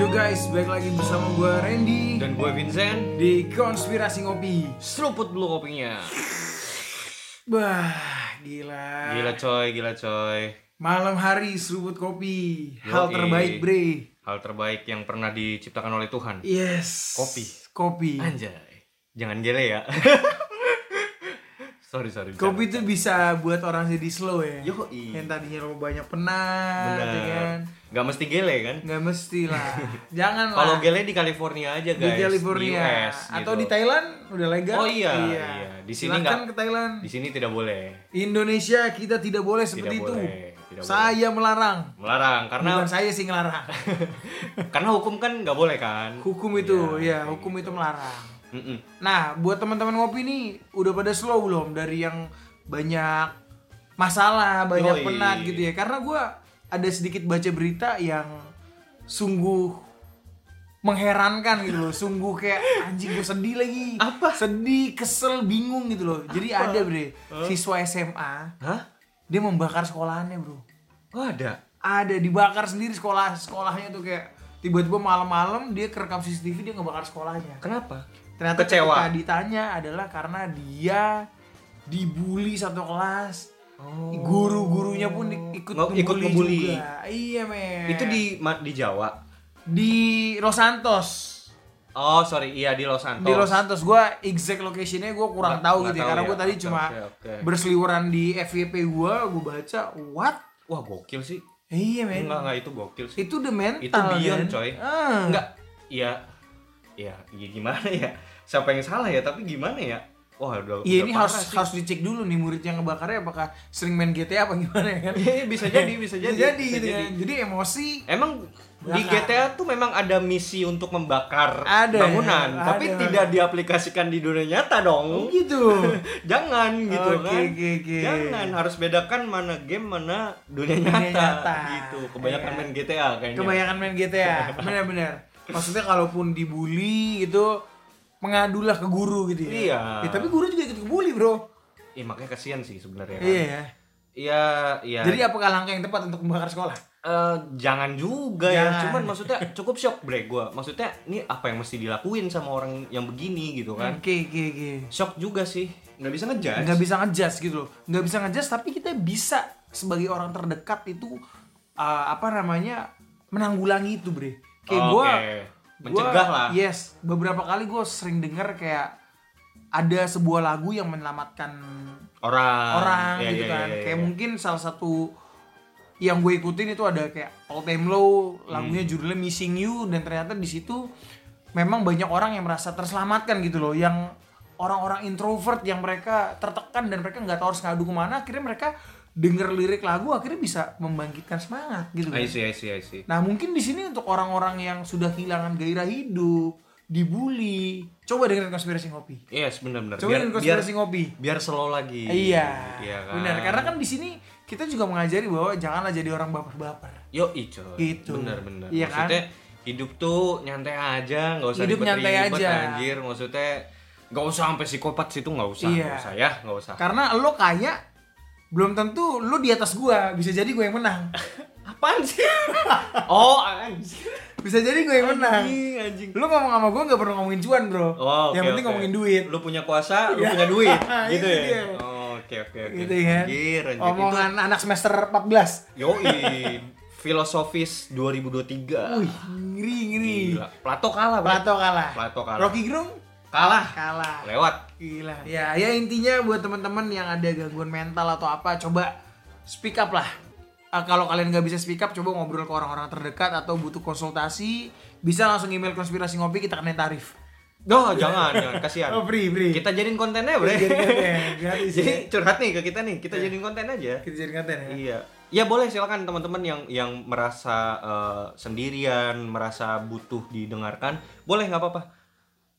Yo guys, balik lagi bersama gue Randy Dan gue Vincent di Konspirasi Ngopi. Seruput dulu kopinya Bah, gila. Gila coy, gila coy Malam hari seruput kopi. Hal Yoi. terbaik, bre. Hal terbaik yang pernah diciptakan oleh Tuhan Yes. Kopi. Kopi. Anjay Jangan gele ya Sorry, sorry Kopi itu bisa buat orang jadi slow ya. Yoi. Yang tadinya lo banyak penat, ya kan? Bener Gak mesti gele kan Nggak mesti lah. Jangan Kalau lah. gele di California aja di guys California US, atau gitu. di Thailand udah legal. Oh iya, iya. Di sini nggak- ke Thailand. Di sini tidak boleh Indonesia kita tidak boleh seperti itu. boleh, tidak Saya melarang. Melarang Karena Bukan saya sih ngelarang. karena hukum kan nggak boleh kan Hukum itu, ya, Iya, hukum itu melarang. Mm-mm. Nah, buat teman-teman ngopi nih udah pada slow belum dari yang banyak masalah, banyak Yoi. penat gitu ya. Karena gua ada sedikit baca berita yang sungguh mengherankan gitu loh. Sungguh kayak anjing gue sedih lagi. Apa? Sedih, kesel, bingung gitu loh. Jadi ada bre, siswa SMA, Hah? dia membakar sekolahannya bro. Oh ada Ada dibakar sendiri sekolah sekolahnya tuh kayak tiba-tiba malam-malam dia kerekam CCTV dia ngebakar sekolahnya. Kenapa? Ternyata Kecewa. ketika ditanya adalah karena dia dibully satu kelas. Oh. Guru-gurunya pun ikut Nge- ikut ngebully juga. Iya, men. Itu di di Jawa. di Los Santos. Oh sorry, iya di Los Santos. Di Los Santos gua exact locationnya gua kurang Nggak- tahu nggak gitu ya tahu karena ya. gua tadi cuma oke, oke. berseliweran di FYP gua, gua baca what? Wah gokil sih. Iya, men. Enggak enggak itu gokil sih. Itu the mental. Itu beyond, kan? coy. Ah. Enggak. Iya. Iya, ya gimana ya? Siapa yang salah ya? Tapi gimana ya? Wah, udah Iya udah ini harus sih. harus dicek dulu nih murid yang ngebakarnya apakah sering main GTA apa gimana ya kan? Iya, bisa jadi, bisa jadi. jadi bisa gitu jadi. kan. Jadi emosi Emang di Bakar. GTA tuh memang ada misi untuk membakar Ada, bangunan, ada. tapi tidak diaplikasikan di dunia nyata dong. gitu. Jangan gitu Oke, kan. oke, oke. Jangan harus bedakan mana game mana dunia Dunia nyata, nyata. gitu. Kebanyakan Iya. main GTA kayaknya. Kebanyakan main GTA. Benar-benar. Maksudnya kalaupun dibully itu mengadulah ke guru gitu ya. Iya. Ya, tapi guru juga ikut kebully, Bro. Ih, makanya kasihan sih sebenarnya kan. Iya ya. Iya, iya. Jadi apakah langkah yang tepat untuk membakar sekolah? Eh, jangan juga ya. Jangan. Cuman maksudnya cukup shock break gua. Maksudnya ini apa yang mesti dilakuin sama orang yang begini gitu kan. Oke, oke, oke. Shock juga sih. Nggak bisa ngejudge. nggak bisa ngejudge gitu loh nggak bisa ngejudge tapi kita bisa sebagai orang terdekat itu uh, apa namanya menanggulangi itu bre kayak Oke. gua Mencegah gua- lah. yes beberapa kali gue sering denger kayak ada sebuah lagu yang menyelamatkan Orang. orang Iya, gitu iya, kan iya, iya. kayak mungkin salah satu yang gue ikutin itu ada kayak All Time Low lagunya Hmm. judulnya Missing You dan ternyata di situ memang banyak orang yang merasa terselamatkan gitu loh yang orang-orang introvert yang mereka tertekan dan mereka nggak tahu harus ngadu ke mana akhirnya mereka denger lirik lagu akhirnya bisa membangkitkan semangat gitu kan. I see, I see, I see. Nah mungkin di sini untuk orang-orang yang sudah kehilangan gairah hidup, dibully, coba dengerin konspirasi ngopi. Iya, yes, benar-benar. Coba dengerin konspirasi ngopi. biar slow lagi. Iya, Iya kan. benar. Karena kan di sini kita juga mengajari bahwa janganlah jadi orang baper-baper. Yo, ico. Gitu. Benar-benar. Iya kan? Maksudnya hidup tuh nyantai aja, nggak usah Hidup nyantai aja. Anjir, maksudnya nggak usah sampai psikopat situ nggak usah, Iya. nggak usah ya, nggak usah. Karena lo kaya, belum tentu lo di atas gua. Bisa jadi gue yang menang. Apaan sih? oh, anjir. Bisa jadi gue yang menang. Anjing, anjing. Lo ngomong sama gue nggak perlu ngomongin cuan bro. Oh, yang oke, penting oke. ngomongin duit. Lu punya kuasa, lu Iya. punya duit, gitu Itu ya. dia. Oh, oke oke oke. Gitu kan. Anjir, anjir. Omongan anak semester 14. Itu, yoi, filosofis 2023. Wih, ngeri ngeri. Gila. Plato kalah, Bro. Plato kalah. Plato kalah. Rocky Gerung Kalah. kalah. Lewat. Gila. Ya, ya intinya buat teman-teman yang ada gangguan mental atau apa, coba speak up lah. Ah, kalau kalian nggak bisa speak up, coba ngobrol ke orang-orang terdekat atau butuh konsultasi, bisa langsung email konspirasi ngopi kita kena tarif. Doh, jangan, jangan kasihan. Oh, free, free. Kita jadiin kontennya, Bre. Jadi konten, gratis Jadi curhat nih ke kita nih, kita jadiin konten aja. Kita jadi konten ya. Iya. Ya boleh silakan teman-teman yang yang merasa eh, sendirian, merasa butuh didengarkan, boleh nggak apa-apa.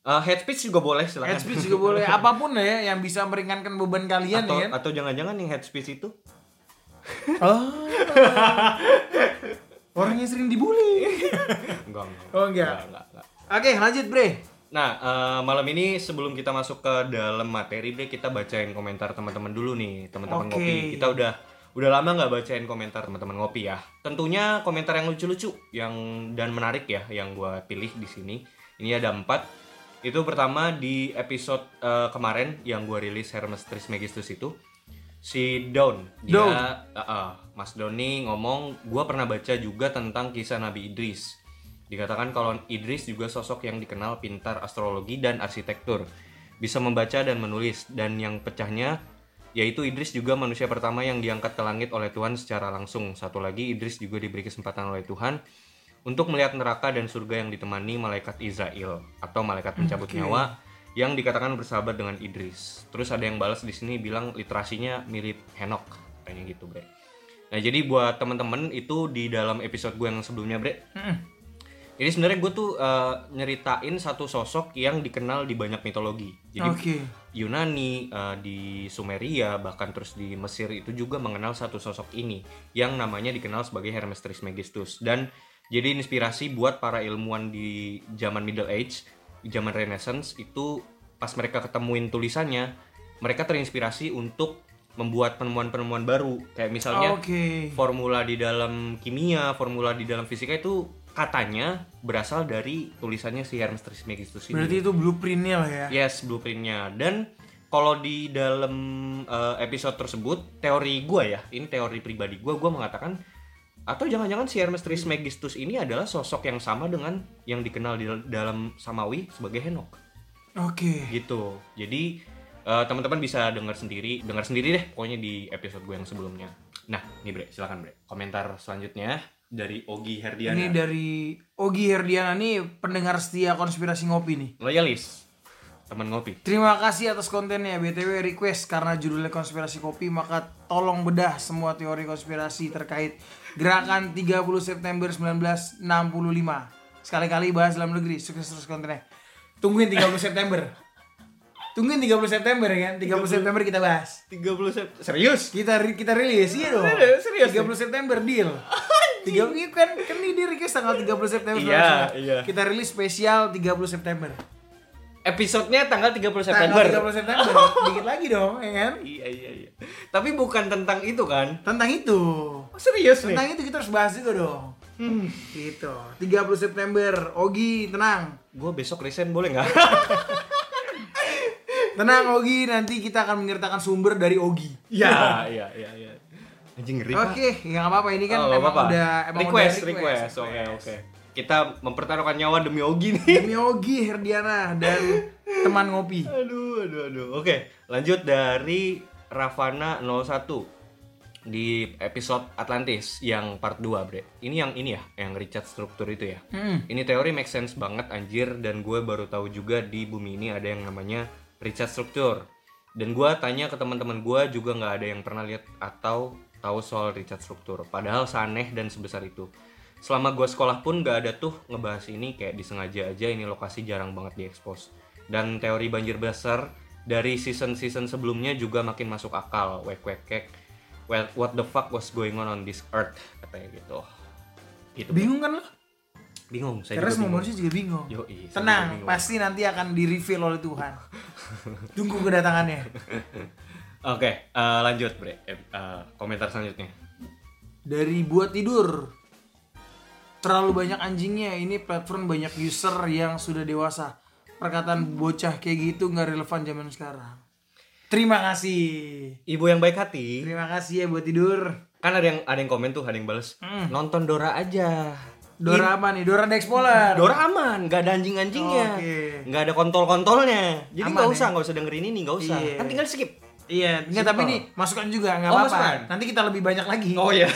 Eh, head speech juga boleh silakan. Head speech juga boleh, apa pun ya yang bisa meringankan beban kalian atau ya kan. atau jangan-jangan yang head speech itu Oh. Orang yang sering dibully. enggak enggak. Oh, enggak. enggak, enggak. Oke, lanjut, Bre. Nah, eh, malam ini sebelum kita masuk ke dalam materi, Bre, kita bacain komentar teman-teman dulu nih, teman-teman Oke. ngopi. Kita udah udah lama nggak bacain komentar teman-teman ngopi ya. Tentunya komentar yang lucu-lucu yang dan menarik ya yang gue pilih di sini. Ini ada empat. Itu pertama di episode eh, kemarin yang gue rilis Hermes Trismegistus itu si Daun dia Daun. uh, uh, Mas Doni ngomong gue pernah baca juga tentang kisah Nabi Idris. Dikatakan kalau Idris juga sosok yang dikenal pintar astrologi dan arsitektur. Bisa membaca dan menulis dan yang pecahnya yaitu Idris juga manusia pertama yang diangkat ke langit oleh Tuhan secara langsung. Satu lagi Idris juga diberi kesempatan oleh Tuhan untuk melihat neraka dan surga yang ditemani malaikat Israel atau malaikat pencabut Oke. nyawa yang dikatakan bersahabat dengan Idris. Terus ada yang balas di sini bilang literasinya mirip Henok, kayaknya gitu, Bre. Nah, jadi buat temen-temen itu di dalam episode gue yang sebelumnya, Bre. Mm-mm. Jadi sebenarnya gue tuh eh, nyeritain satu sosok yang dikenal di banyak mitologi. Jadi Oke. Yunani, eh, di Sumeria, bahkan terus di Mesir itu juga mengenal satu sosok ini yang namanya dikenal sebagai Hermes Trismegistus dan jadi inspirasi buat para ilmuwan di zaman Middle Age, zaman Renaissance itu pas mereka ketemuin tulisannya, mereka terinspirasi untuk membuat penemuan-penemuan baru kayak misalnya Oke. formula di dalam kimia, formula di dalam fisika itu katanya berasal dari tulisannya si Hermes Trismegistus ini. Berarti itu blueprintnya lah ya. Yes, blueprintnya. Dan kalau di dalam eh, episode tersebut, teori gue ya, ini teori pribadi gue, gue mengatakan atau jangan-jangan si Hermes Trismegistus ini adalah sosok yang sama dengan yang dikenal di dalam Samawi sebagai Henok, Oke. gitu. Jadi eh, teman-teman bisa dengar sendiri, dengar sendiri deh, pokoknya di episode gue yang sebelumnya. Nah, nih Bre, silakan Bre. Komentar selanjutnya dari Ogi Herdiana. Ini dari Ogi Herdiana nih pendengar setia konspirasi ngopi nih. Loyalis, teman ngopi. Terima kasih atas kontennya BTW request karena judulnya konspirasi kopi maka tolong bedah semua teori konspirasi terkait gerakan 30 September 1965. Sekali-kali bahas dalam negeri, sukses terus kontennya. Tungguin 30 September. Tungguin 30 September kan? 30 September kita bahas. 30 Sep- serius? Kita kita rilis iya dong. Serius, 30 September deal. Tiga iya kan kan ini di request tanggal 30 September. Iya, iya. Kita rilis spesial 30 September. Episodenya tanggal 30 September. Tanggal 30 September. Dikit lagi dong, ya kan? Iya iya iya. Tapi bukan tentang itu kan? Tentang itu. Oh, serius nih. Tentang itu kita harus bahas juga dong. Hmm. Gitu. 30 September. Ogi, tenang. Gue besok resign boleh nggak? Tenang Ogi, nanti kita akan menyertakan sumber dari Ogi. Iya iya iya iya. Anjing ngeri Oke, ya nggak apa-apa ini kan Oh, emang apa-apa. udah emang request, udah request. Oke oke. Kita mempertaruhkan nyawa demi Ogi nih. Demi Ogi Herdiana dan teman ngopi. aduh aduh aduh. Oke, lanjut dari Ravana 01 di episode Atlantis yang part 2, Bre. Ini yang ini ya, yang Richard struktur itu ya. Hmm. Ini teori make sense banget anjir dan gue baru tahu juga di bumi ini ada yang namanya Richard struktur. Dan gue tanya ke teman-teman gue juga nggak ada yang pernah lihat atau tahu soal Richard struktur. Padahal seaneh dan sebesar itu. Selama gue sekolah pun nggak ada tuh ngebahas ini kayak disengaja aja ini lokasi jarang banget diekspos. Dan teori banjir besar dari season-season sebelumnya juga makin masuk akal. Wek wek kek. Well, what the fuck was going on on this earth katanya gitu. Gitu. Bingung kan lo? Bingung, saya Karena juga semua bingung. manusia juga bingung. Yoi, Tenang, bingung. pasti nanti akan di reveal oleh Tuhan. Tunggu kedatangannya. Oke, eh, lanjut bre. Eh, komentar selanjutnya. Dari buat tidur. Terlalu banyak anjingnya. Ini platform banyak user yang sudah dewasa. Perkataan bocah kayak gitu nggak relevan zaman sekarang. Terima kasih. Ibu yang baik hati. Terima kasih ya buat tidur. Kan ada yang ada yang komen tuh, ada yang bales. Hmm. Nonton Dora aja. Dora apa nih? Dora the Explorer. Dora aman, nggak ada anjing-anjingnya, Oke. nggak ada kontol-kontolnya. Jadi Aman nggak ya? usah, nggak usah dengerin ini, nggak usah. Iya. Kan tinggal skip. Iya, enggak tapi nih masukan juga nggak Oh, apa-apa. masukan. Nanti kita lebih banyak lagi. Oh iya,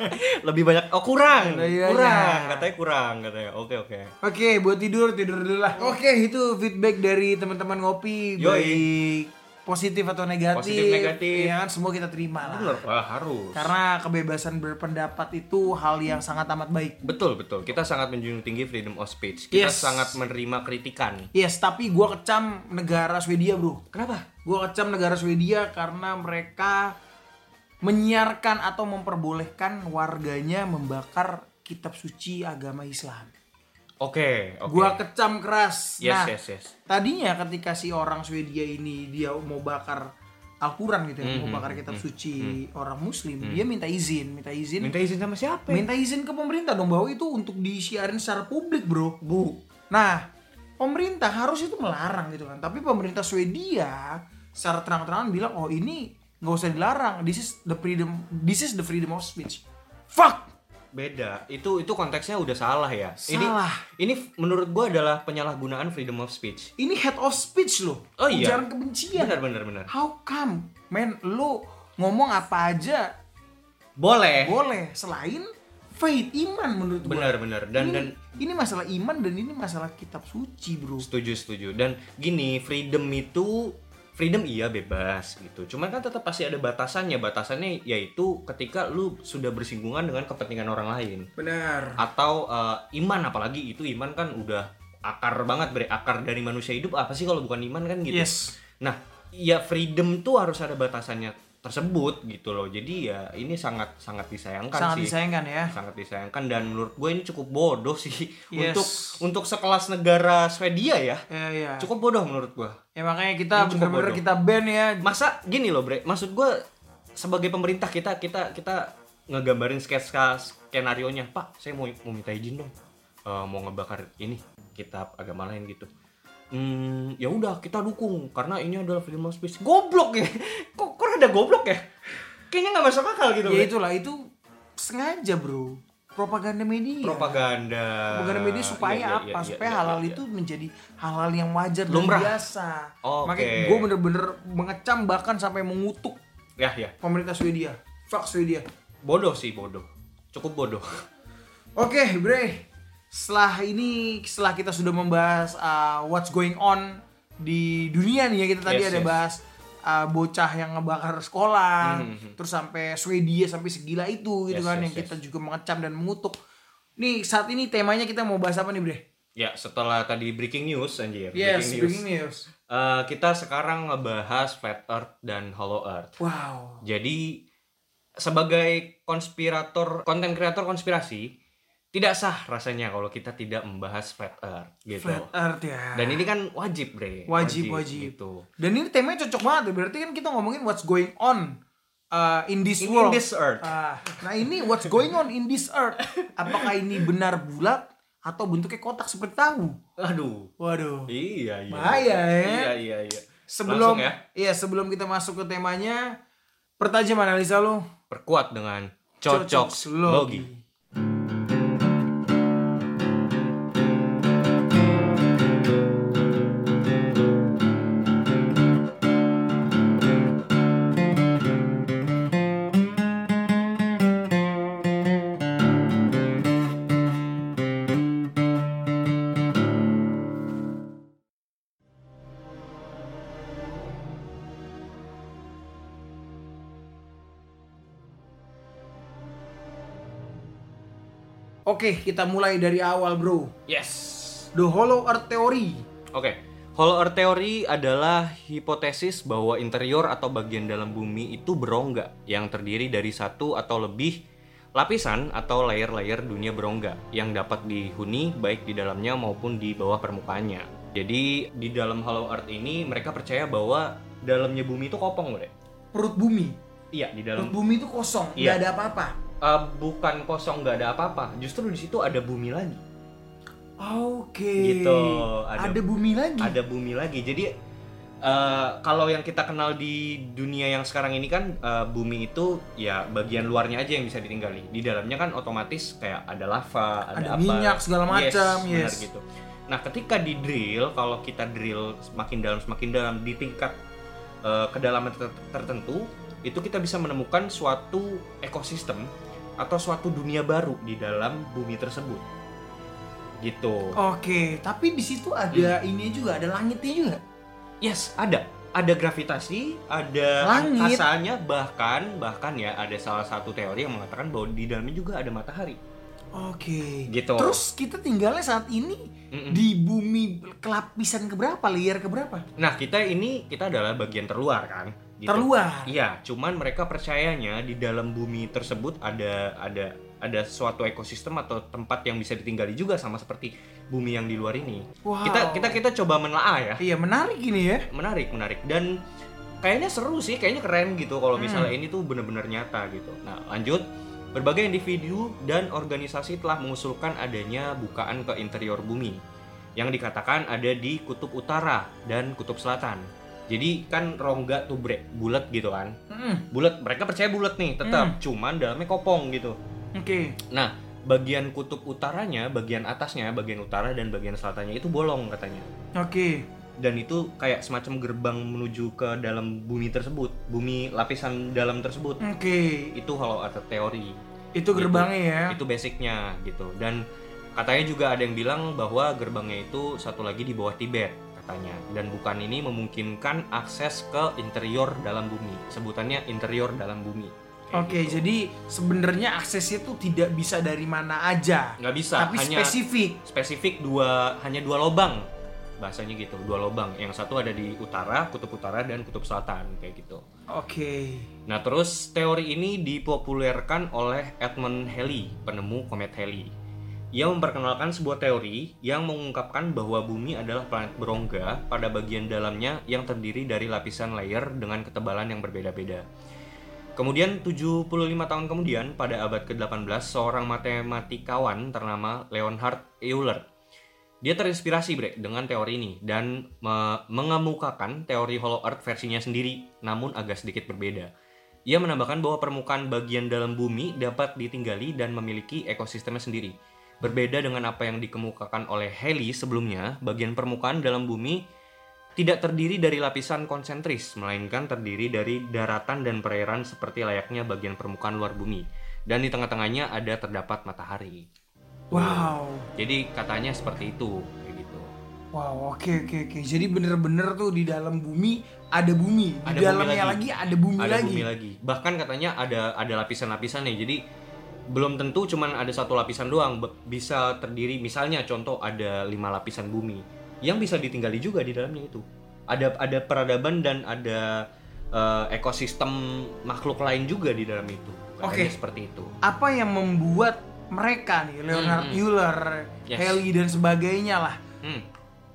lebih banyak. Oh kurang, Iya, iya. kurang. Katanya kurang, katanya. Oke oke. Oke, buat tidur tidur dulu lah. Oke, itu feedback dari teman-teman ngopi Yoi. baik positif atau negatif. Positif, negatif. Ya kan semua kita terima lah. Bener, wah harus. Karena kebebasan berpendapat itu hal yang sangat amat baik. Betul betul. Kita sangat menjunjung tinggi freedom of speech. Kita Yes. sangat menerima kritikan. Yes, tapi gua kecam negara Swedia, Bro. Kenapa? Gua kecam negara Swedia karena mereka menyiarkan atau memperbolehkan warganya membakar kitab suci agama Islam. Oke, oke. Gua kecam keras. Yes, nah, yes, yes. tadinya ketika si orang Swedia ini dia mau bakar Al-Quran gitu ya, Mhm, Abu Bakar kitab mhm, suci orang Muslim, dia minta izin, minta izin, Minta izin sama siapa? ya? minta izin ke pemerintah dong bahwa itu untuk disiarin secara publik bro, bu. Nah, pemerintah harus itu melarang gitu kan, tapi pemerintah Swedia secara terang-terangan bilang oh ini nggak usah dilarang, this is the freedom, this is the freedom of speech. Fuck, Beda. Itu itu konteksnya udah salah ya. Salah. Ini ini menurut gua adalah penyalahgunaan freedom of speech. ini head of speech loh, Oh iya. ujaran kebencian. Benar benar benar. How come, men, lu ngomong apa aja Boleh. boleh selain faith iman menurut gua. Benar benar. Dan ini, dan ini masalah iman dan ini masalah kitab suci bro. setuju setuju. Dan gini, freedom itu freedom iya bebas gitu. Cuman kan tetap pasti ada batasannya. Batasannya yaitu ketika lu sudah bersinggungan dengan kepentingan orang lain. Benar. atau eh, iman apalagi itu iman kan udah akar banget bre akar dari manusia hidup apa sih kalau bukan iman kan gitu Yes. nah ya freedom tuh harus ada batasannya tersebut gitu loh jadi ya ini sangat sangat disayangkan Sangat sih disayangkan ya. sangat disayangkan dan menurut gue ini cukup bodoh sih Yes. untuk untuk sekelas negara Swedia ya Ya, ya. cukup bodoh menurut gue Ya makanya kita bener-bener bodoh. kita ban ya. masa gini loh bre maksud gue sebagai pemerintah kita kita kita ngegambarin sketsa skenario nya pak saya mau mau minta izin dong Eh, mau ngebakar ini kitab agama lain gitu hmm ya udah kita dukung karena ini adalah of speech goblok ya kok kok ada goblok ya kayaknya nggak masuk akal gitu Ya itulah itu sengaja bro. Propaganda media. propaganda Propaganda media supaya Iya, iya, apa? iya, supaya iya, halal iya. itu menjadi halal yang wajar dan Lumrah. biasa. Oke. Makanya gue bener-bener mengecam bahkan sampai mengutuk ya ya pemerintah Swedia. Fuck Swedia. bodoh sih bodoh cukup bodoh Oke, Bre. Setelah ini, setelah kita sudah membahas uh, what's going on di dunia nih ya, kita tadi Yes, ada yes. bahas uh, bocah yang ngebakar sekolah, Mhm. terus sampai Swedia sampai segila itu gitu Yes, kan, yes, yang kita juga mengecam dan mengutuk. Nih saat ini temanya kita mau bahas apa nih, Bre? ya setelah tadi breaking news anjir Yes, breaking news breaking news. Eh, kita sekarang ngebahas flat earth dan hollow earth Wow. Jadi sebagai konspirator, konten kreator konspirasi, tidak sah rasanya kalau kita tidak membahas flat earth gitu. Flat Earth ya. Dan ini kan wajib, Bre. Wajib, wajib. Gitu. Dan ini temanya cocok banget, berarti kan kita ngomongin what's going on uh, in this In, in world. this earth. Ah, nah ini what's going on in this earth? Apakah ini benar bulat atau bentuknya kotak seperti tahu? Aduh. Waduh. Iya, iya. Bahaya, ya. Iya, iya, iya. Sebelum Langsung ya, iya sebelum kita masuk ke temanya, pertajam analisa lo. perkuat dengan cocok logi. Oke, kita mulai dari awal, Bro. Yes. The Hollow Earth Theory. Oke, Hollow Earth Theory adalah hipotesis bahwa interior atau bagian dalam bumi itu berongga yang terdiri dari satu atau lebih lapisan atau layer-layer dunia berongga yang dapat dihuni baik di dalamnya maupun di bawah permukaannya. Jadi di dalam Hollow Earth ini mereka percaya bahwa dalamnya bumi itu kopong, Bre. Perut bumi. Iya, di Perut dalam bumi itu kosong, nggak Iya. ada apa-apa. Eh, bukan kosong nggak ada apa-apa, justru di situ ada bumi lagi. Oke. Gitu, Ada, ada- bumi lagi. ada bumi lagi. Jadi eh, kalau yang kita kenal di dunia yang sekarang ini kan eh, bumi itu ya bagian luarnya aja yang bisa ditinggali. Di dalamnya kan otomatis kayak ada lava, ada, Ada apa. minyak, segala macam, benar yes. gitu. Nah, ketika di drill, kalau kita drill semakin dalam semakin dalam di tingkat eh, kedalaman ter- tertentu, itu kita bisa menemukan suatu ekosistem atau suatu dunia baru di dalam bumi tersebut. Gitu. Oke, tapi di situ ada Hmm. ini juga, ada langitnya juga. Yes, ada. Ada gravitasi, ada Langit. angkasanya, bahkan bahkan ya ada salah satu teori yang mengatakan bahwa di dalamnya juga ada matahari. Oke. Gitu. Terus kita tinggalnya saat ini Mm-mm. di bumi kelapisan keberapa, layer keberapa? Nah, kita ini kita adalah bagian terluar kan? Gitu. Terluar. Iya, cuman mereka percayanya di dalam bumi tersebut ada ada ada suatu ekosistem atau tempat yang bisa ditinggali juga sama seperti bumi yang di luar ini. Wow. Kita kita kita coba menelaah ya. Iya menarik ini ya. menarik menarik dan kayaknya seru sih kayaknya keren gitu kalau misalnya ini tuh bener-bener nyata gitu nah lanjut berbagai individu dan organisasi telah mengusulkan adanya bukaan ke interior bumi yang dikatakan ada di kutub utara dan kutub selatan jadi kan rongga tuh bre bulat gitu kan Mm-mm. bulat mereka percaya bulat nih tetap cuman dalamnya kopong gitu Oke. nah bagian kutub utaranya bagian atasnya bagian utara dan bagian selatannya itu bolong katanya Oke. dan itu kayak semacam gerbang menuju ke dalam bumi tersebut bumi lapisan dalam tersebut Oke. itu kalau ada teori Itu gerbangnya ya. itu basicnya gitu dan katanya juga ada yang bilang bahwa gerbangnya itu satu lagi di bawah Tibet katanya dan bukan ini memungkinkan akses ke interior dalam bumi sebutannya interior dalam bumi Oke, gitu. jadi sebenarnya aksesnya tuh tidak bisa dari mana aja. nggak bisa Tapi hanya spesifik. spesifik dua hanya dua lobang bahasanya gitu dua lobang yang satu ada di utara kutub utara dan kutub selatan kayak gitu Oke. Nah, terus teori ini dipopulerkan oleh Edmund Halley, penemu komet Halley. Ia memperkenalkan sebuah teori yang mengungkapkan bahwa bumi adalah planet berongga pada bagian dalamnya yang terdiri dari lapisan layer dengan ketebalan yang berbeda-beda. Kemudian 75 tahun kemudian pada abad ke-18 seorang matematikawan ternama Leonhard Euler dia terinspirasi bre dengan teori ini dan me- mengemukakan teori Hollow Earth versinya sendiri, namun agak sedikit berbeda. Ia menambahkan bahwa permukaan bagian dalam bumi dapat ditinggali dan memiliki ekosistemnya sendiri. Berbeda dengan apa yang dikemukakan oleh Halley sebelumnya, bagian permukaan dalam bumi tidak terdiri dari lapisan konsentris, melainkan terdiri dari daratan dan perairan seperti layaknya bagian permukaan luar bumi. Dan di tengah-tengahnya ada terdapat matahari. Wow. Jadi katanya seperti itu, kayak gitu. Wow, oke oke oke. Jadi bener-bener tuh di dalam bumi ada bumi, di Ada bumi dalamnya lagi. lagi. ada bumi ada lagi. bumi lagi. Bahkan katanya ada ada lapisan-lapisan nih. Jadi belum tentu cuman ada satu lapisan doang, bisa terdiri misalnya contoh ada lima lapisan bumi yang bisa ditinggali juga di dalamnya itu. Ada ada peradaban dan ada eh, ekosistem makhluk lain juga di dalam itu. Oke. seperti itu. Apa yang membuat mereka nih, Leonard hmm. Euler, Yes. Halley dan sebagainya lah, Hmm.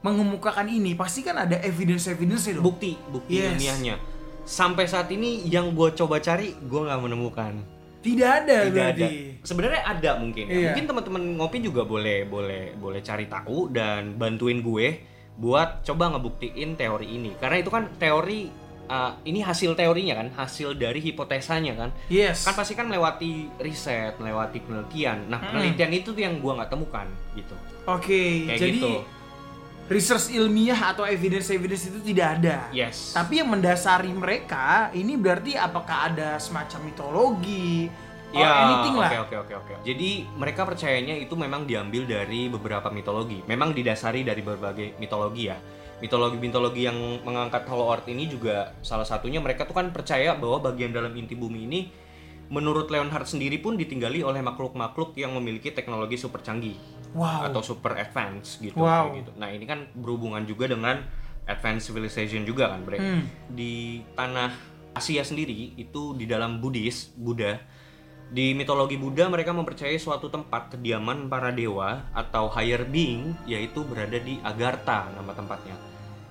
mengemukakan ini? Pasti kan ada evidence-evidence itu. Bukti, bukti Yes. ilmiahnya. Sampai saat ini yang gue coba cari, gue nggak menemukan. Tidak ada tidak berarti. ada sebenarnya ada mungkin ya. Iya. mungkin teman-teman ngopi juga boleh boleh boleh cari tahu dan bantuin gue buat coba ngebuktiin teori ini karena itu kan teori uh, ini hasil teorinya kan hasil dari hipotesanya kan Yes. kan pasti kan melewati riset melewati penelitian nah Mm-mm. penelitian itu tuh yang gue nggak temukan gitu Oke, kayak jadi gitu research ilmiah atau evidence-evidence itu tidak ada. yes Tapi yang mendasari mereka ini berarti apakah ada semacam mitologi or Ya, anything lah. oke oke oke. Jadi mereka percayanya itu memang diambil dari beberapa mitologi. Memang didasari dari berbagai mitologi ya. Mitologi-mitologi yang mengangkat Hollow Earth ini juga salah satunya mereka tuh kan percaya bahwa bagian dalam inti bumi ini menurut Leonhard sendiri pun ditinggali oleh makhluk-makhluk yang memiliki teknologi super canggih Wow. atau super advance gitu Wow. kayak gitu. Nah, ini kan berhubungan juga dengan advanced civilization juga kan, Bre. Hmm. Di tanah Asia sendiri itu di dalam Buddhis, Buddha di mitologi Buddha mereka mempercayai suatu tempat kediaman para dewa atau higher being yaitu berada di Agartha nama tempatnya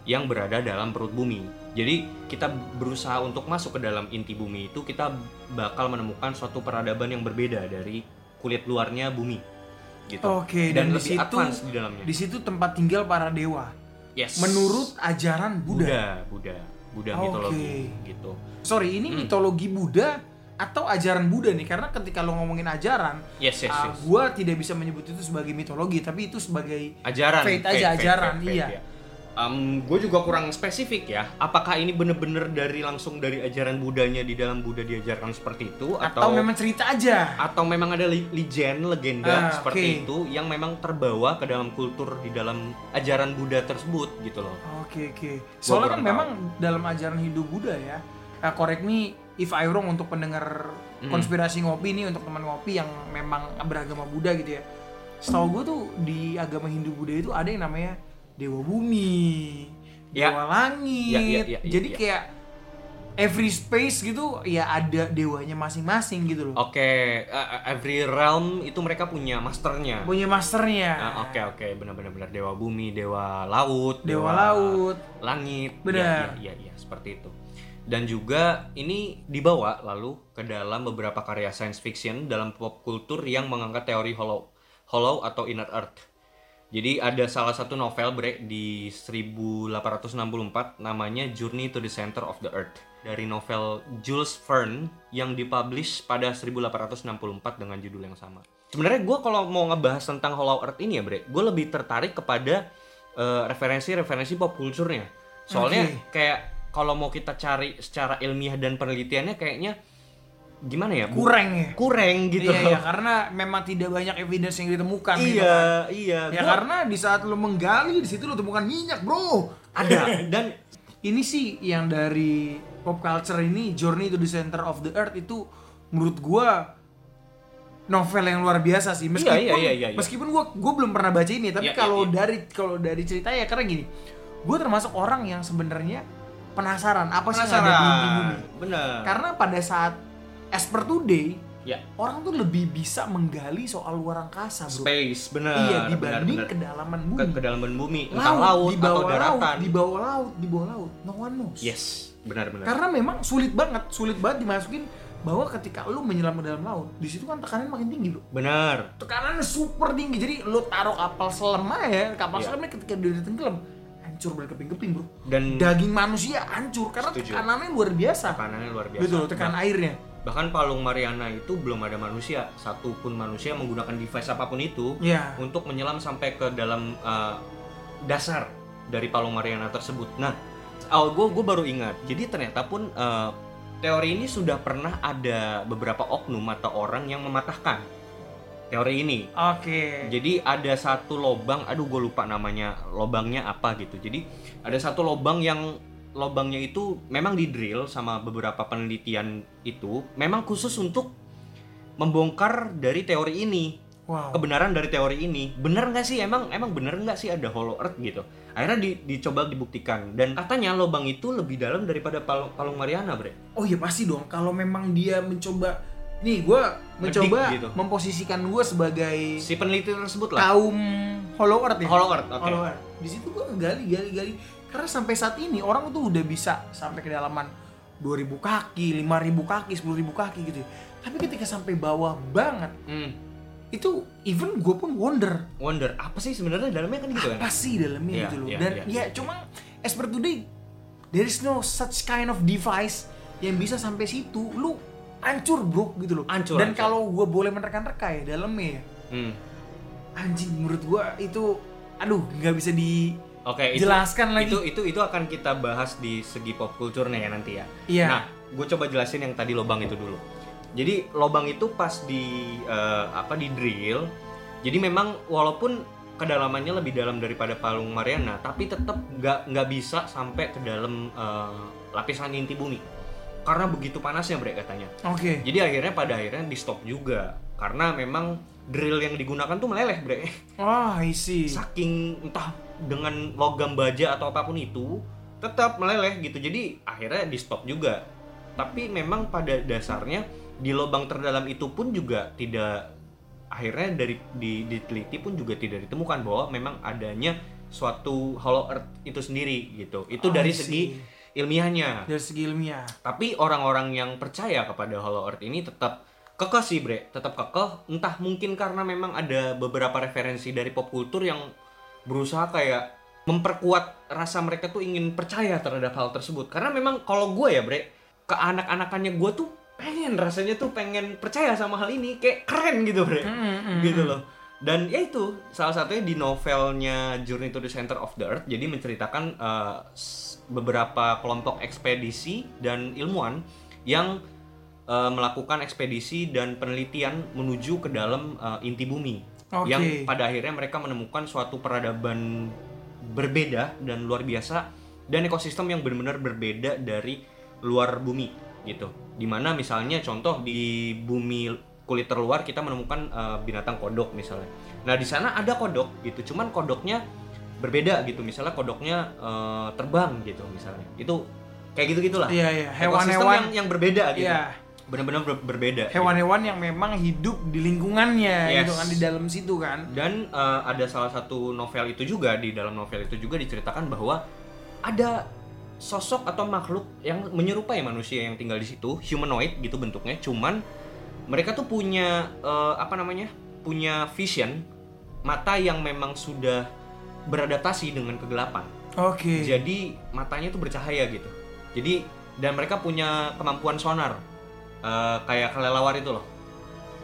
yang berada dalam perut bumi. Jadi kita berusaha untuk masuk ke dalam inti bumi itu kita bakal menemukan suatu peradaban yang berbeda dari kulit luarnya bumi. Gitu. Oke, dan, di lebih situ advance di dalamnya. di situ tempat tinggal para dewa. Yes. Menurut ajaran Buddha. Buddha, Buddha, Buddha Oke. mitologi gitu. Sorry, ini Hmm. mitologi Buddha atau ajaran Buddha nih? Karena ketika lo ngomongin ajaran, Yes, yes, ah, yes. gua tidak bisa menyebut itu sebagai mitologi, tapi itu sebagai ajaran Faith aja, ajaran, iya. Gue juga kurang spesifik ya apakah ini bener-bener dari langsung dari ajaran Budanya di dalam Buddha diajarkan seperti itu atau, atau memang cerita aja. atau memang ada legend legenda Ah, seperti oke. itu yang memang terbawa ke dalam kultur di dalam ajaran Buddha tersebut gitu loh Oke oke. Soalnya kan memang dalam ajaran Hindu Buddha ya. eh, correct me if I wrong untuk pendengar Hmm. konspirasi ngopi ini untuk teman ngopi yang memang beragama Buddha gitu ya. Setahu gue tuh di agama Hindu Buddha itu ada yang namanya dewa bumi, Ya. dewa langit. Ya, ya, ya, ya, Jadi ya. kayak every space gitu ya ada dewanya masing-masing gitu loh. oke uh, every realm itu mereka punya masternya Punya masternya. Nah, oke oke benar-benar benar dewa bumi dewa laut Dewa laut. langit Benar. iya iya iya seperti itu dan juga ini dibawa lalu ke dalam beberapa karya science fiction dalam pop culture yang mengangkat teori hollow hollow atau inner earth jadi ada salah satu novel bre di 1864 namanya Journey to the Center of the Earth dari novel Jules Verne yang dipublish pada 1864 dengan judul yang sama. Sebenarnya gue kalau mau ngebahas tentang Hollow Earth ini ya bre, gue lebih tertarik kepada eh, referensi-referensi pop culture-nya. Soalnya Oke. kayak kalau mau kita cari secara ilmiah dan penelitiannya kayaknya gimana ya? Kurang ya kurang gitu. iya, iya, karena memang tidak banyak evidence yang ditemukan gitu iya, kan. iya. ya Gua- karena di saat lo menggali di situ lo temukan minyak bro ada dan ini sih yang dari pop culture ini Journey to the Center of the Earth itu menurut gua novel yang luar biasa sih meskipun iya, iya, iya, iya. meskipun gua gua belum pernah baca ini tapi Iya, kalau iya, iya. dari kalau dari ceritanya karena gini gua termasuk orang yang sebenarnya penasaran apa sih yang ada di bumi Bener. karena pada saat as per today ya, orang tuh lebih bisa menggali soal luar angkasa bro space bener. iya bener, dibanding bener. kedalaman ke bumi kedalaman bumi, entah laut, laut, di atau bawah laut daratan. di bawah laut di bawah laut no one knows Yes, benar-benar. karena memang sulit banget sulit banget dimasukin bahwa ketika lu menyelam ke dalam laut di situ kan tekanan makin tinggi bro Benar. tekanannya super tinggi jadi lu taruh kapal selam aja kapal Iya. selamnya ketika dia tenggelam hancur berkeping-keping bro Dan daging manusia hancur karena Setuju. tekanannya luar biasa tekanannya luar biasa. betul tekanan airnya Bahkan Palung Mariana itu belum ada manusia, satu pun manusia menggunakan device apa pun itu ya untuk menyelam sampai ke dalam uh, dasar dari Palung Mariana tersebut. Nah, oh, gue gue baru ingat. Jadi ternyata pun uh, teori ini sudah pernah ada beberapa oknum atau orang yang mematahkan teori ini. oke Jadi ada satu lobang, aduh gue lupa namanya lobangnya apa gitu. Jadi ada satu lobang yang lobangnya itu memang di drill sama beberapa penelitian itu memang khusus untuk membongkar dari teori ini wow kebenaran dari teori ini bener nggak sih emang emang bener nggak sih ada hollow earth gitu akhirnya di- dicoba dibuktikan dan katanya lobang itu lebih dalam daripada palung, palung Mariana bre Oh iya pasti dong. Kalau memang dia mencoba, nih gue mencoba gitu. memposisikan gue sebagai si peneliti tersebut lah kaum Hollow Earth ya. hollow earth oke Hollow Earth. Di situ gue gali, gali, gali. Karena sampai saat ini orang tuh udah bisa sampai kedalaman 2000 kaki, 5000 kaki, 10000 kaki gitu. Tapi ketika sampai bawah banget, Hmm, itu even gue pun wonder wonder apa sih sebenarnya dalamnya kan gitu kan apa sih dalamnya Iya, gitu loh. iya, Dan iya. ya cuma as per today there is no such kind of device yang bisa sampai situ. Lu hancur bro gitu loh. Hancur, Dan kalau gue boleh menerka-nerka ya dalamnya ya, Hmm. anjing menurut gue itu aduh nggak bisa di Oke, itu, Jelaskan lagi. Itu itu itu akan kita bahas di segi pop culture-nya ya nanti ya. Iya. Nah, gue coba jelasin yang tadi lobang itu dulu. Jadi lobang itu pas di eh, apa di drill. Jadi memang walaupun kedalamannya lebih dalam daripada palung Mariana, tapi tetap nggak nggak bisa sampai ke dalam eh, lapisan inti bumi. Karena begitu panasnya bre katanya. Oke. Jadi akhirnya pada akhirnya di stop juga karena memang drill yang digunakan tuh meleleh bre Wah, I see. saking entah dengan logam baja atau apa pun itu tetap meleleh gitu. Jadi akhirnya di stop juga. Tapi memang pada dasarnya di lubang terdalam itu pun juga tidak akhirnya dari di, diteliti pun juga tidak ditemukan bahwa memang adanya suatu hollow earth itu sendiri gitu. Itu Oh, dari see. segi ilmiahnya. Dari segi ilmiah. tapi orang-orang yang percaya kepada Hollow Earth ini tetap kekeh sih bre. Tetap kekeh. Entah mungkin karena memang ada beberapa referensi dari pop culture yang berusaha kayak memperkuat rasa mereka tuh ingin percaya terhadap hal tersebut. Karena memang kalau gue ya bre ke anak-anakannya gue tuh pengen rasanya tuh pengen percaya sama hal ini kayak keren gitu bre. Mm-mm. gitu loh. Dan ya itu salah satunya di novelnya Journey to the Center of the Earth jadi menceritakan s- beberapa kelompok ekspedisi dan ilmuwan yang eh, melakukan ekspedisi dan penelitian menuju ke dalam eh, inti bumi Oke. yang pada akhirnya mereka menemukan suatu peradaban berbeda dan luar biasa dan ekosistem yang benar-benar berbeda dari luar bumi gitu. Di mana misalnya contoh di bumi kulit terluar kita menemukan eh, binatang kodok misalnya. Nah di sana ada kodok gitu cuman kodoknya berbeda gitu. Misalnya kodoknya eh, terbang gitu misalnya. Itu kayak gitu gitulah Iya, iya. ekosistem Hewan-hewan. yang yang berbeda gitu. Iya. Benar-benar ber- berbeda gitu. Hewan-hewan yang memang hidup di lingkungannya Yes. gitu kan di dalam situ kan. Dan eh, ada salah satu novel itu juga di dalam novel itu juga diceritakan bahwa ada sosok atau makhluk yang menyerupai manusia yang tinggal di situ, humanoid gitu bentuknya, cuman mereka tuh punya eh, apa namanya? punya vision mata yang memang sudah beradaptasi dengan kegelapan. Oke. Jadi matanya tuh bercahaya gitu. Jadi dan mereka punya kemampuan sonar Eh, kayak kelelawar itu loh.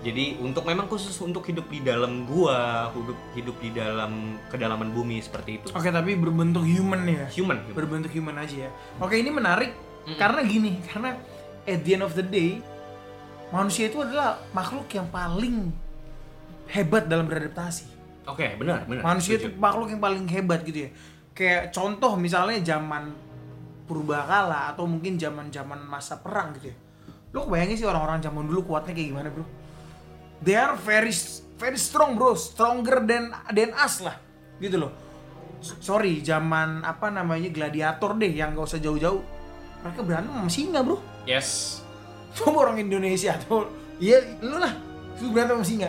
Jadi untuk memang khusus untuk hidup di dalam gua, hidup hidup di dalam kedalaman bumi seperti itu. Oke, tapi berbentuk human ya. Human. human. Berbentuk human aja ya. Oke, ini menarik karena gini, karena at the end of the day manusia itu adalah makhluk yang paling hebat dalam beradaptasi. Oke, benar, benar. Manusia Setuju. itu makhluk yang paling hebat gitu ya. Kayak contoh misalnya zaman purbakala atau mungkin zaman-zaman masa perang gitu ya. Lo bayangin sih orang-orang zaman dulu kuatnya kayak gimana, Bro? They are very very strong, Bro. Stronger than than us lah. Gitu loh. Sorry, zaman apa namanya gladiator deh yang gak usah jauh-jauh. Mereka berantem sama singa, Bro. Yes. Coba orang Indonesia tuh, iya lu lah, lu berantem sama singa.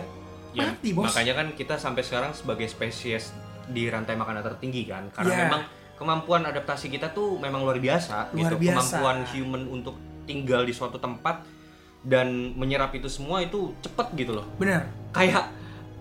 Ya, Mati, Bos. makanya kan kita sampai sekarang sebagai spesies di rantai makanan tertinggi kan karena Iya. memang kemampuan adaptasi kita tuh memang luar biasa Luar gitu biasa. kemampuan human untuk tinggal di suatu tempat dan menyerap itu semua itu cepet gitu loh Bener. kayak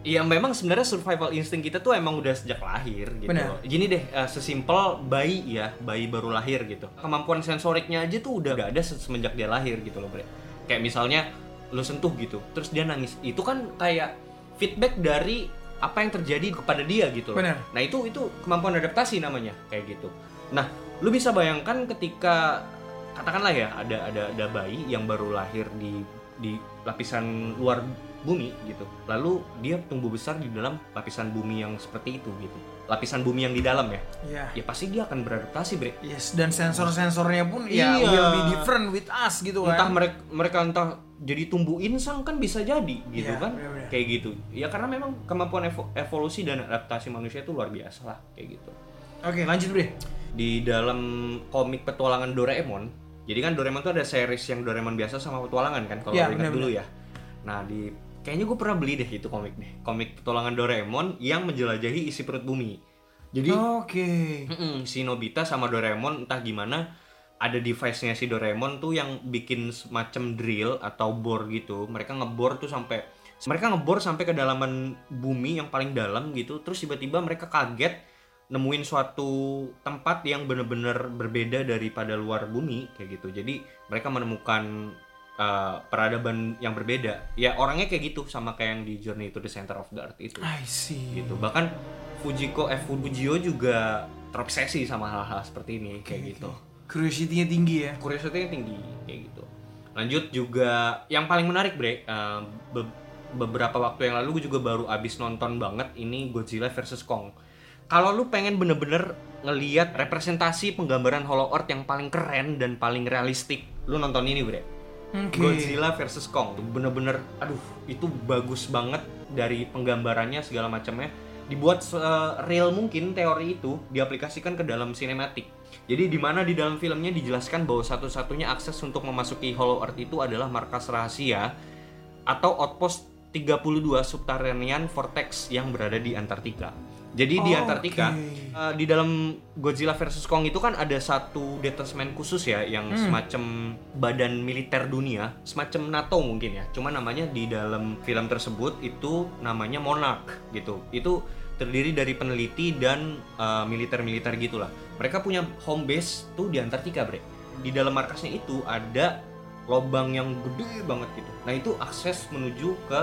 ya memang sebenarnya survival instinct kita tuh emang udah sejak lahir gitu Benar. loh. Gini deh, eh, sesimpel bayi ya, bayi baru lahir gitu. Kemampuan sensoriknya aja tuh udah udah ada se- semenjak dia lahir gitu loh, Bre. Kayak misalnya lu sentuh gitu, terus dia nangis. Itu kan kayak feedback dari apa yang terjadi kepada dia gitu loh. Benar. Nah, itu itu kemampuan adaptasi namanya, kayak gitu. Nah, lu bisa bayangkan ketika katakanlah ya ada ada ada bayi yang baru lahir di di lapisan luar bumi gitu. Lalu dia tumbuh besar di dalam lapisan bumi yang seperti itu gitu. Lapisan bumi yang di dalam ya. Iya. Ya pasti dia akan beradaptasi, Bre. Yes, dan sensor-sensornya pun ya Iya. will be different with us gitu kan. Entah mereka mereka entah jadi tumbuh insang kan bisa jadi gitu Iya, kan. benar-benar. Kayak gitu. Ya karena memang kemampuan evo- evolusi dan adaptasi manusia itu luar biasa lah kayak gitu. Oke, lanjut Bre. Di dalam komik petualangan Doraemon, jadi kan Doraemon tuh ada series yang Doraemon biasa sama petualangan kan kalau lu ingat dulu ya. Nah, di kayaknya gue pernah beli deh itu komik deh. Komik petualangan Doraemon yang menjelajahi isi perut bumi. Jadi Oke. Mm-mm, si Nobita sama Doraemon entah gimana ada device-nya si Doraemon tuh yang bikin semacam drill atau bor gitu. Mereka ngebor tuh sampai mereka ngebor sampai kedalaman bumi yang paling dalam gitu. Terus tiba-tiba mereka kaget nemuin suatu tempat yang bener-bener berbeda daripada luar bumi kayak gitu. Jadi mereka menemukan uh, peradaban yang berbeda. Ya orangnya kayak gitu sama kayak yang di Journey to the Center of the Earth itu I see. gitu bahkan Fujiko eh Fujio juga terobsesi sama hal-hal seperti ini kayak gitu Curiosity-nya tinggi ya. curiosity tinggi kayak gitu lanjut juga yang paling menarik bre eh, be- beberapa waktu yang lalu gue juga baru abis nonton banget ini Godzilla versus Kong kalau lu pengen bener-bener ngeliat representasi penggambaran Hollow Earth yang paling keren dan paling realistik lu nonton ini bre Oke. Godzilla versus Kong bener-bener aduh itu bagus banget dari penggambarannya segala macamnya dibuat se- real mungkin teori itu diaplikasikan ke dalam sinematik jadi di mana di dalam filmnya dijelaskan bahwa satu-satunya akses untuk memasuki Hollow Earth itu adalah markas rahasia atau outpost 32 subterranean vortex yang berada di Antartika. Jadi di Oh, Antartika oke. eh, di dalam Godzilla versus Kong itu kan ada satu detachment khusus ya yang Hmm. semacam badan militer dunia, semacam NATO mungkin ya. Cuma namanya di dalam film tersebut itu namanya Monarch gitu. Itu terdiri dari peneliti dan eh, militer-militer gitulah. Mereka punya home base tuh di Antartika, Bre. Di dalam markasnya itu ada lobang yang gede banget gitu. Nah, itu akses menuju ke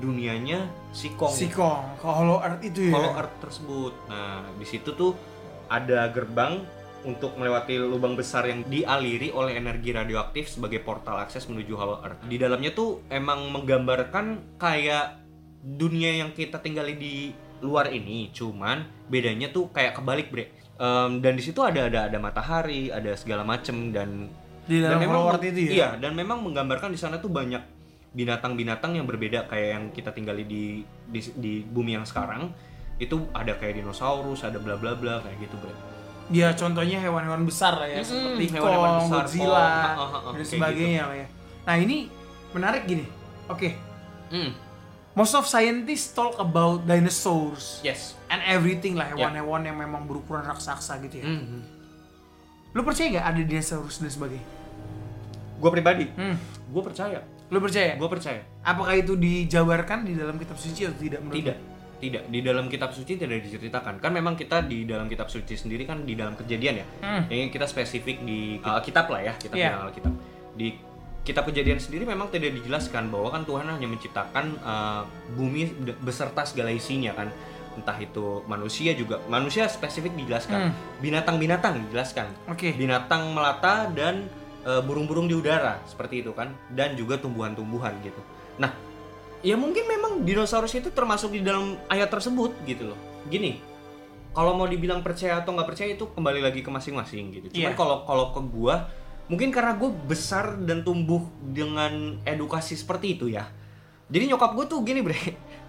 dunianya si Kong. Si Kong, Hollow Earth itu ya. Hollow Earth tersebut. Nah, di situ tuh ada gerbang untuk melewati lubang besar yang dialiri oleh energi radioaktif sebagai portal akses menuju Hollow Earth. Di dalamnya tuh emang menggambarkan kayak dunia yang kita tinggali di luar ini, cuman bedanya tuh kayak kebalik, Bre. Em, dan di situ ada ada ada matahari, ada segala macem dan Di dalam Hollow Earth itu ya. Iya, dan memang menggambarkan di sana tuh banyak binatang-binatang yang berbeda kayak yang kita tinggali di di, di bumi yang sekarang. Itu ada kayak dinosaurus, ada bla bla bla kayak gitu, Bre. Ya contohnya hewan-hewan besar lah ya, Mm-mm, seperti hewan-hewan Kong, besar, Godzilla, Kong, ha, ha, ha, dan sebagainya lah ya. Nah ini menarik gini. Oke, Hmm, most of scientists talk about dinosaurs yes. and everything lah hewan-hewan yang memang berukuran raksasa gitu ya. Hmm, hmm. Lu percaya nggak ada dinosaurus dan sebagainya? Gue pribadi, Hmm. gue percaya. Lu percaya? Gue percaya. Apakah itu dijabarkan di dalam kitab suci atau tidak menurut Tidak, tidak di dalam kitab suci tidak diceritakan. Kan memang kita di dalam kitab suci sendiri kan di dalam kejadian ya. Hmm. Ini kita spesifik di uh, kitab lah ya, kita Iya. bilang Alkitab. Di kitab kejadian sendiri memang tidak dijelaskan bahwa kan Tuhan hanya menciptakan uh, bumi beserta segala isinya kan. Entah itu manusia juga, manusia spesifik dijelaskan. Hmm. Binatang-binatang dijelaskan. Oke. Binatang melata dan burung-burung di udara seperti itu kan dan juga tumbuhan-tumbuhan gitu. Nah, ya mungkin memang dinosaurus itu termasuk di dalam ayat tersebut gitu loh. Gini, kalau mau dibilang percaya atau nggak percaya itu kembali lagi ke masing-masing gitu. Cuman kalau kalau ke gua mungkin karena gue besar dan tumbuh dengan edukasi seperti itu ya. Jadi nyokap gue tuh gini bre,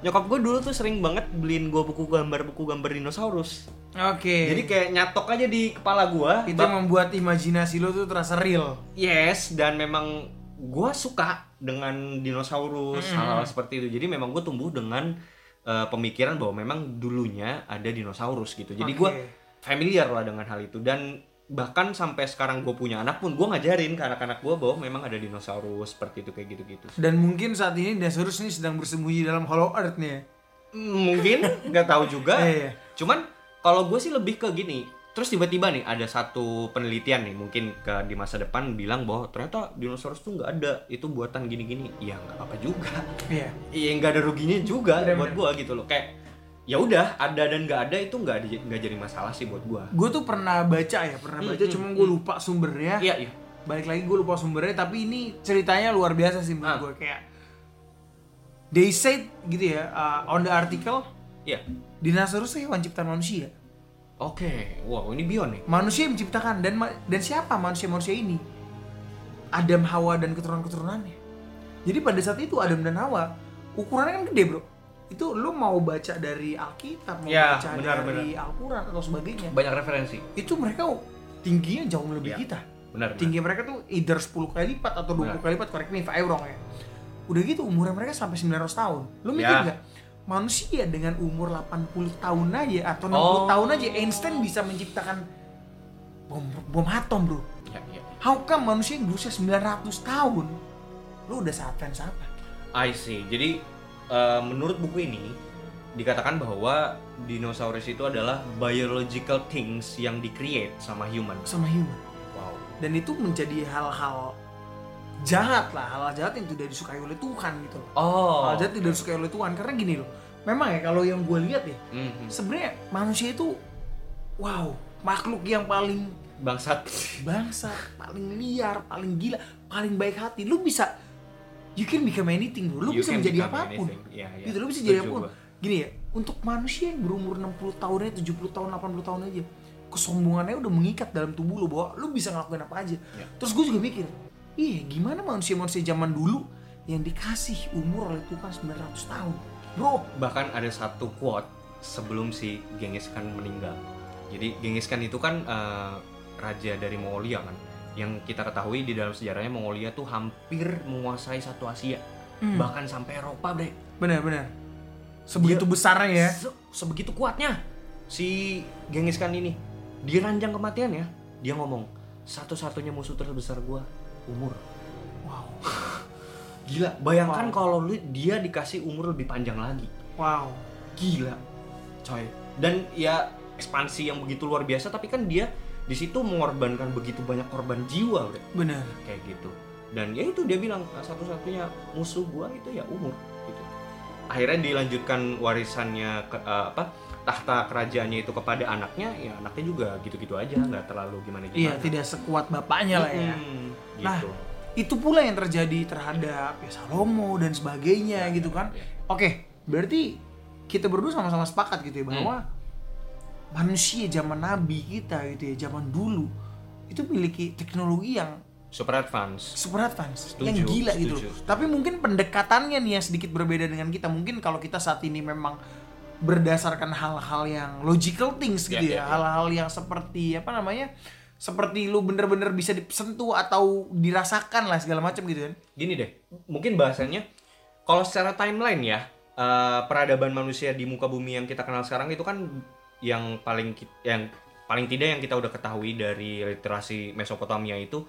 nyokap gue dulu tuh sering banget beliin gue buku gambar buku gambar dinosaurus. Oke. Jadi kayak nyatok aja di kepala gua. itu yang membuat imajinasi lo tuh terasa real. Yes, dan memang gue suka dengan dinosaurus hal-hal seperti itu. Jadi memang gue tumbuh dengan uh, pemikiran bahwa memang dulunya ada dinosaurus gitu. Jadi Oke. gue familiar lah dengan hal itu dan bahkan sampai sekarang gue punya anak pun gue ngajarin ke anak-anak gue bahwa memang ada dinosaurus seperti itu kayak gitu-gitu. Dan mungkin saat ini dinosaurus ini sedang bersembunyi dalam Hollow Earth nih ya. Mungkin nggak tahu juga. Iya, iya. Cuman kalau gue sih lebih ke gini. Terus tiba-tiba nih ada satu penelitian nih mungkin ke di masa depan bilang bahwa ternyata dinosaurus tuh nggak ada itu buatan gini-gini. Ya nggak apa-apa juga. Iya. Iya nggak ada ruginya juga Bener, buat gua gitu loh. Kayak ya udah ada dan nggak ada itu nggak nggak jadi masalah sih buat gua. Gue tuh pernah baca ya, pernah baca, cuma gue lupa sumbernya. Iya iya. Balik lagi gue lupa sumbernya, tapi ini ceritanya luar biasa sih menurut Ah. gue kayak. They said gitu ya, uh, on the article, Iya. dinosaurus itu hewan ciptaan manusia. Oke. Wow ini Bion nih. Manusia yang menciptakan dan ma- dan siapa manusia-manusia ini? Adam, Hawa dan keturunan-keturunannya. Jadi pada saat itu Adam dan Hawa ukurannya kan gede bro. Itu lu mau baca dari Alkitab, mau Ya, baca benar, dari Al-Quran atau sebagainya. Banyak referensi. Itu mereka tingginya jauh lebih Ya. kita. Benar. benar. Tinggi mereka tuh either 10 kali lipat atau 20 Benar. kali lipat, correct me if I wrong ya. Udah gitu umurnya mereka sampai 900 tahun. Lu mikir Ya. nggak? Manusia dengan umur 80 tahun aja atau 60 Oh. tahun aja Einstein bisa menciptakan bom bom atom, Bro. Ya, ya. How come manusia yang berusia 900 tahun lu udah saat fans apa? I see. Jadi eh, menurut buku ini dikatakan bahwa dinosaurus itu adalah biological things yang di-create sama human. Sama human. Wow. Dan itu menjadi hal-hal jahat lah, hal-hal jahat yang tidak disukai oleh Tuhan gitu loh. Oh. Hal jahat tidak disukai oleh Tuhan karena gini loh. Memang ya kalau yang gue lihat ya, Mhm. sebenarnya manusia itu wow makhluk yang paling Bangsat. bangsa paling liar paling gila paling baik hati lu bisa you can become anything bro lu You bisa menjadi apa pun anything. Iya, iya. gitu lu bisa jadi apa pun gini ya untuk manusia yang berumur 60 tahun aja 70 tahun 80 tahun aja kesombongannya udah mengikat dalam tubuh lu bahwa lu bisa ngelakuin apa aja Iya. terus gue juga mikir ih gimana manusia-manusia zaman dulu yang dikasih umur oleh Tuhan 900 tahun bro bahkan ada satu quote sebelum si Genghis Khan meninggal. Jadi Genghis Khan itu kan eh, raja dari Mongolia kan, yang kita ketahui di dalam sejarahnya Mongolia tuh hampir menguasai satu Asia, Hmm. bahkan sampai Eropa, bre. benar-benar sebegitu Dia- besarnya ya Se- sebegitu kuatnya si Genghis Khan ini. Di ranjang kematiannya, dia ngomong satu-satunya musuh terbesar gua umur. wow Gila, bayangkan Wow. kalau lu dia dikasih umur lebih panjang lagi. wow gila coy dan ya ekspansi yang begitu luar biasa tapi kan dia di situ mengorbankan begitu banyak korban jiwa udah benar. Kayak gitu. Dan ya itu dia bilang "Ah, satu-satunya musuh gua itu ya umur gitu. Akhirnya dilanjutkan warisannya ke, eh, apa tahta kerajaannya itu kepada anaknya ya anaknya juga gitu-gitu aja nggak terlalu gimana gimana. Iya, tidak sekuat bapaknya lah ya. Nah, gitu. Itu pula yang terjadi terhadap ya Salomo dan sebagainya gitu kan. ya. Oke, berarti kita berdua sama-sama sepakat gitu ya bahwa manusia zaman nabi kita gitu ya, zaman dulu itu memiliki teknologi yang super advance super advance, Setuju, yang gila gitu. setuju. loh. Tapi mungkin pendekatannya nih yang sedikit berbeda dengan kita. Mungkin kalau kita saat ini memang berdasarkan hal-hal yang logical things gitu Ya, ya, ya, ya. hal-hal yang seperti apa namanya? Seperti lu bener-bener bisa disentuh atau dirasakan lah segala macam gitu kan. gini deh, mungkin bahasanya kalau secara timeline ya eh, peradaban manusia di muka bumi yang kita kenal sekarang itu kan yang paling yang paling tidak yang kita udah ketahui dari literasi Mesopotamia itu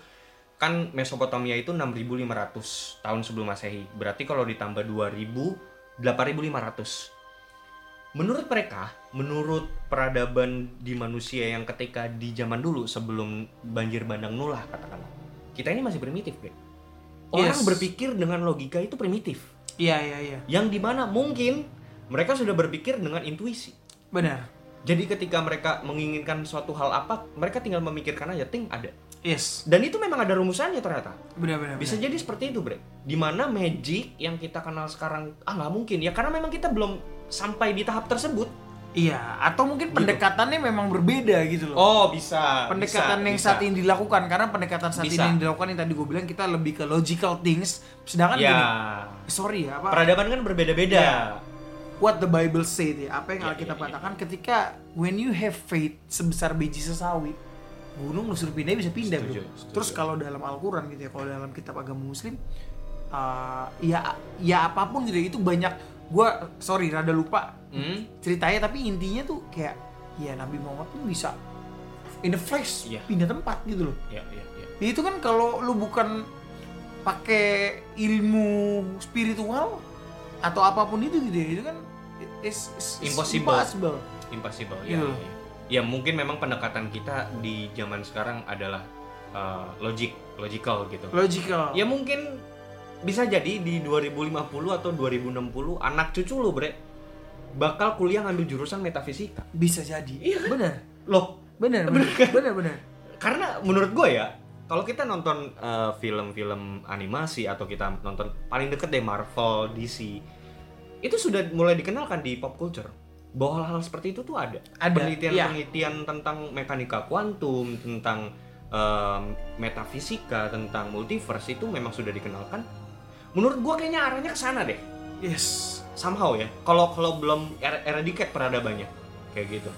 kan Mesopotamia itu 6500 tahun sebelum Masehi. Berarti kalau ditambah 2000 8500. Menurut mereka, menurut peradaban di manusia yang ketika di zaman dulu sebelum banjir bandang nulah katakanlah. Kita ini masih primitif, Bre. Orang Yes. berpikir dengan logika itu primitif. Iya iya iya. Yang di mana mungkin mereka sudah berpikir dengan intuisi. Benar. Jadi ketika mereka menginginkan suatu hal apa, mereka tinggal memikirkan aja, ting ada. Yes. Dan itu memang ada rumusannya ternyata. Benar benar. Bisa jadi seperti itu, Bre. Di mana magic yang kita kenal sekarang, ah nggak mungkin ya, karena memang kita belum sampai di tahap tersebut. Iya, atau mungkin pendekatannya memang berbeda gitu loh. Oh, bisa. pendekatan bisa, yang bisa. saat ini dilakukan karena pendekatan saat Bisa. ini yang dilakukan yang tadi gue bilang kita lebih ke logical things sedangkan Ya, gini sorry ya apa peradaban kan berbeda-beda. Ya. What the Bible say ya apa yang Ya, Alkitab ya, ya. katakan ketika when you have faith sebesar biji sesawi gunung lu suruh pindah bisa pindah Setuju, bro. setuju. terus kalau dalam Al-Quran gitu ya kalau dalam kitab agama Muslim uh, ya ya apa pun gitu ya, itu banyak gue sorry rada lupa Hmm? ceritanya tapi intinya tuh kayak ya Nabi Muhammad pun bisa in the flash Iya. pindah tempat gitu loh ya, ya. Ya, itu kan kalau lu bukan pakai ilmu spiritual atau apa pun itu gitu ya itu kan is, Impossible. impossible. Impossible. Ya, ya. ya, mungkin memang pendekatan kita di zaman sekarang adalah uh, logic, logical gitu. logical Ya mungkin bisa jadi di 2050 atau 2060 anak cucu lu bre bakal kuliah ngambil jurusan metafisika. bisa jadi Iya kan? benar Loh, benar benar benar benar karena menurut gue ya kalau kita nonton uh, film-film animasi atau kita nonton paling deket deh Marvel, DC itu sudah mulai dikenalkan di pop culture. Bahwa hal-hal seperti itu tuh ada, Ada, penelitian-penelitian tentang mekanika kuantum tentang um, metafisika tentang multiverse itu memang sudah dikenalkan. Menurut gua kayaknya arahnya ke sana deh. Yes. Somehow ya. Kalau kalau belum er- eradicate peradabannya. Kayak gitu.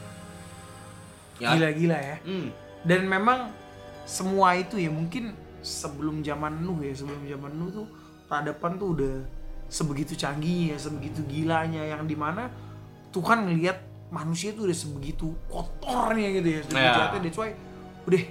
Ya gila gila ya. Hmm, dan memang semua itu ya mungkin sebelum zaman Nuh ya sebelum zaman Nuh tuh peradaban tuh udah sebegitu canggihnya sebegitu gilanya yang di mana Tuhan ngelihat manusia tuh udah sebegitu kotornya gitu ya sebegitu Ya. jahatnya. That's why udah.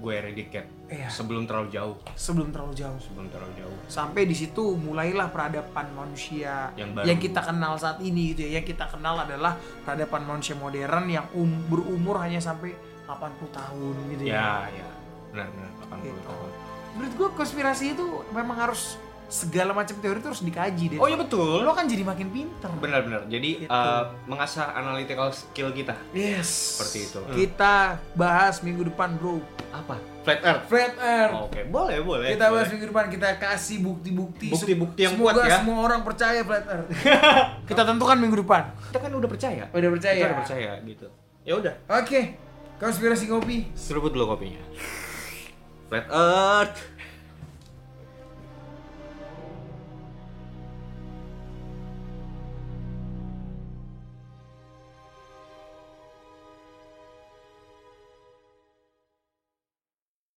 Gue eradicate. Iya. sebelum terlalu jauh. Sebelum terlalu jauh. Sebelum terlalu jauh. Sampai di situ mulailah peradaban manusia Yang baru. kita kenal saat ini gitu ya. Yang kita kenal adalah peradaban manusia modern yang um- berumur hanya sampai 80 tahun gitu ya, ya. ya. Benar benar 80 Gitu. tahun. Menurut gua konspirasi itu memang harus segala macam teori itu harus dikaji deh. Oh iya betul. Lo kan jadi makin pinter. Benar-benar jadi Gitu. eh, mengasah analytical skill kita. Yes. Seperti itu. kita bahas minggu depan bro. Apa? Flat earth? Flat earth. Oke. Boleh boleh. Kita bahas boleh. minggu depan. Kita kasih bukti-bukti. Bukti-bukti yang semoga kuat ya. semua orang percaya flat earth. Kita tentukan minggu depan. Kita kan udah percaya. Udah percaya. Kita udah percaya gitu. Ya udah. Oke, konspirasi kopi. seruput dulu kopinya flat earth